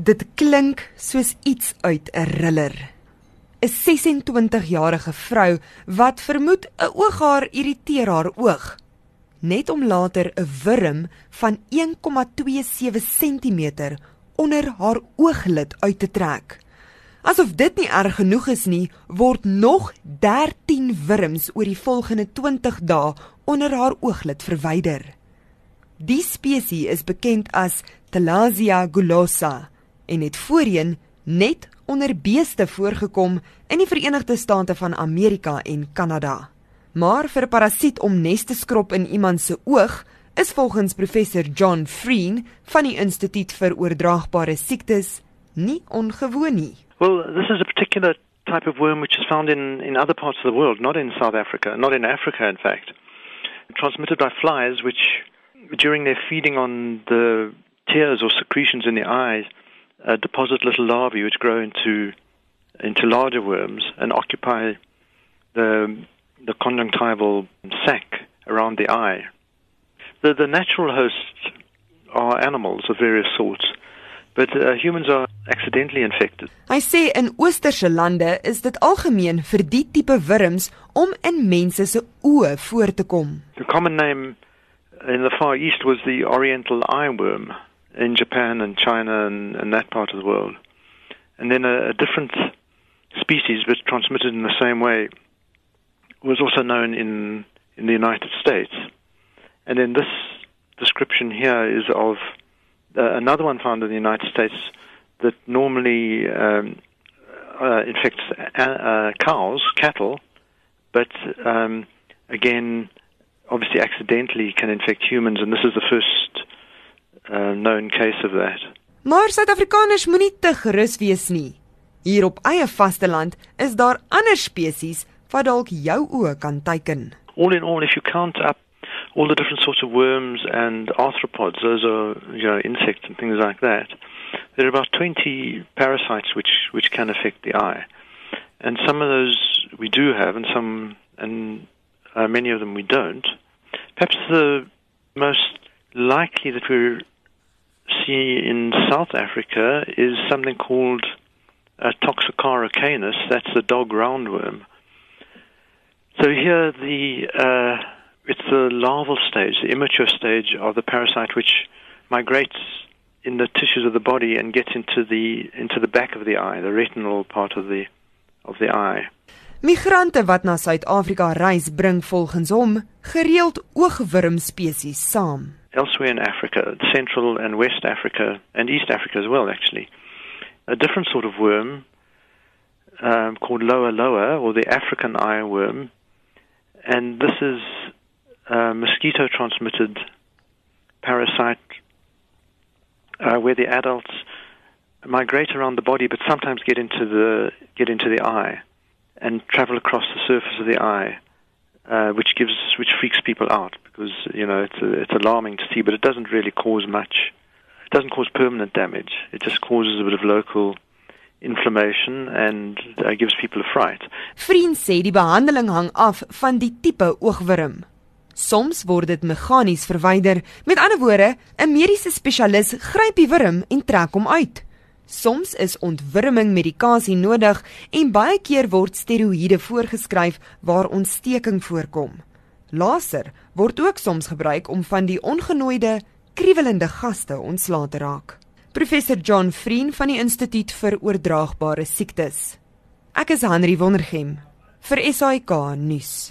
Dit klink soos iets uit 'n thriller. 'n 26-jarige vrou wat vermoed 'n ooghaar irriteer haar oog, net om later 'n wurm van 1,27 cm onder haar ooglid uit te trek. Asof dit nie erg genoeg is nie, word nog 13 wurms oor die volgende 20 dae onder haar ooglid verwyder. Die spesies is bekend as Thalassia gulosa en het voorheen net onder beeste voorgekom in die Verenigde State van Amerika en Kanada. Maar vir 'n parasiet om nes te skrob in iemand se oog is volgens professor John Freen van die Instituut vir Oordraagbare Siektes nie ongewoon nie. Well, this is a particular type of worm which is found in, in other parts of the world, not in South Africa, not in Africa, in fact. Transmitted by flies, which during their feeding on the tears or secretions in the eyes, uh, deposit little larvae which grow into into larger worms and occupy the the conjunctival sac around the eye. The the natural hosts are animals of various sorts, but uh, humans are accidentally infected. Hy sê in oosterse lande is dit algemeen vir die tipe wurms om in mense se oë voor te kom. The common name in the Far East was the Oriental eyeworm in Japan and China and, and that part of the world. And then a, a different species, but transmitted in the same way, was also known in in the United States. And then this description here is of uh, another one found in the United States that normally um, uh, infects uh, cows, cattle, but um, again, obviously accidentally can infect humans, and this is the first uh, known case of that. Maar Suid-Afrikaners moenie te gerus wees nie. Hier op eie vasteland is daar ander spesies wat dalk jou oë kan teiken. All in all, if you count up all the different sorts of worms and arthropods, those are you know insects and things like that. there are about 20 parasites which, which can affect the eye. And some of those we do have, and some, and uh, many of them we don't. Perhaps the most likely that we in South Africa is something called uh, canis. That's the dog roundworm. So here, the uh, it's the larval stage, the immature stage of the parasite, which migrates in the tissues of the body and gets into the into the back of the eye, the retinal part of the of the eye. Migrante wat na Suid-Afrika reis, bring volgens hom gereeld oogwurm spesies saam. Elsewhere in Africa, Central and West Africa and East Africa as well actually. A different sort of worm um, called Loa Loa, or the African eye worm and this is a mosquito transmitted parasite uh, where the adults migrate around the body, but sometimes get into the get into the eye and travel across the surface of the eye, uh, which gives which freaks people out because you know it's it's alarming to see, but it doesn't really cause much. It doesn't cause permanent damage. It just causes a bit of local inflammation and uh, gives people a fright. Vriend sê die behandeling hang af van die tipe oogwurm. Soms word dit meganies verwyder. Met ander woorde, 'n mediese spesialis gryp die wurm en trek hom uit. Soms is ontwurming medikasie nodig en baie keer word steroïde voorgeskryf waar ontsteking voorkom. Laser word ook soms gebruik om van die ongenooide, kriewelende gaste ontslae te raak. Professor John Freen van die Instituut vir Oordraagbare Siektes. Ek is Henry Wondergem vir SAK nuus.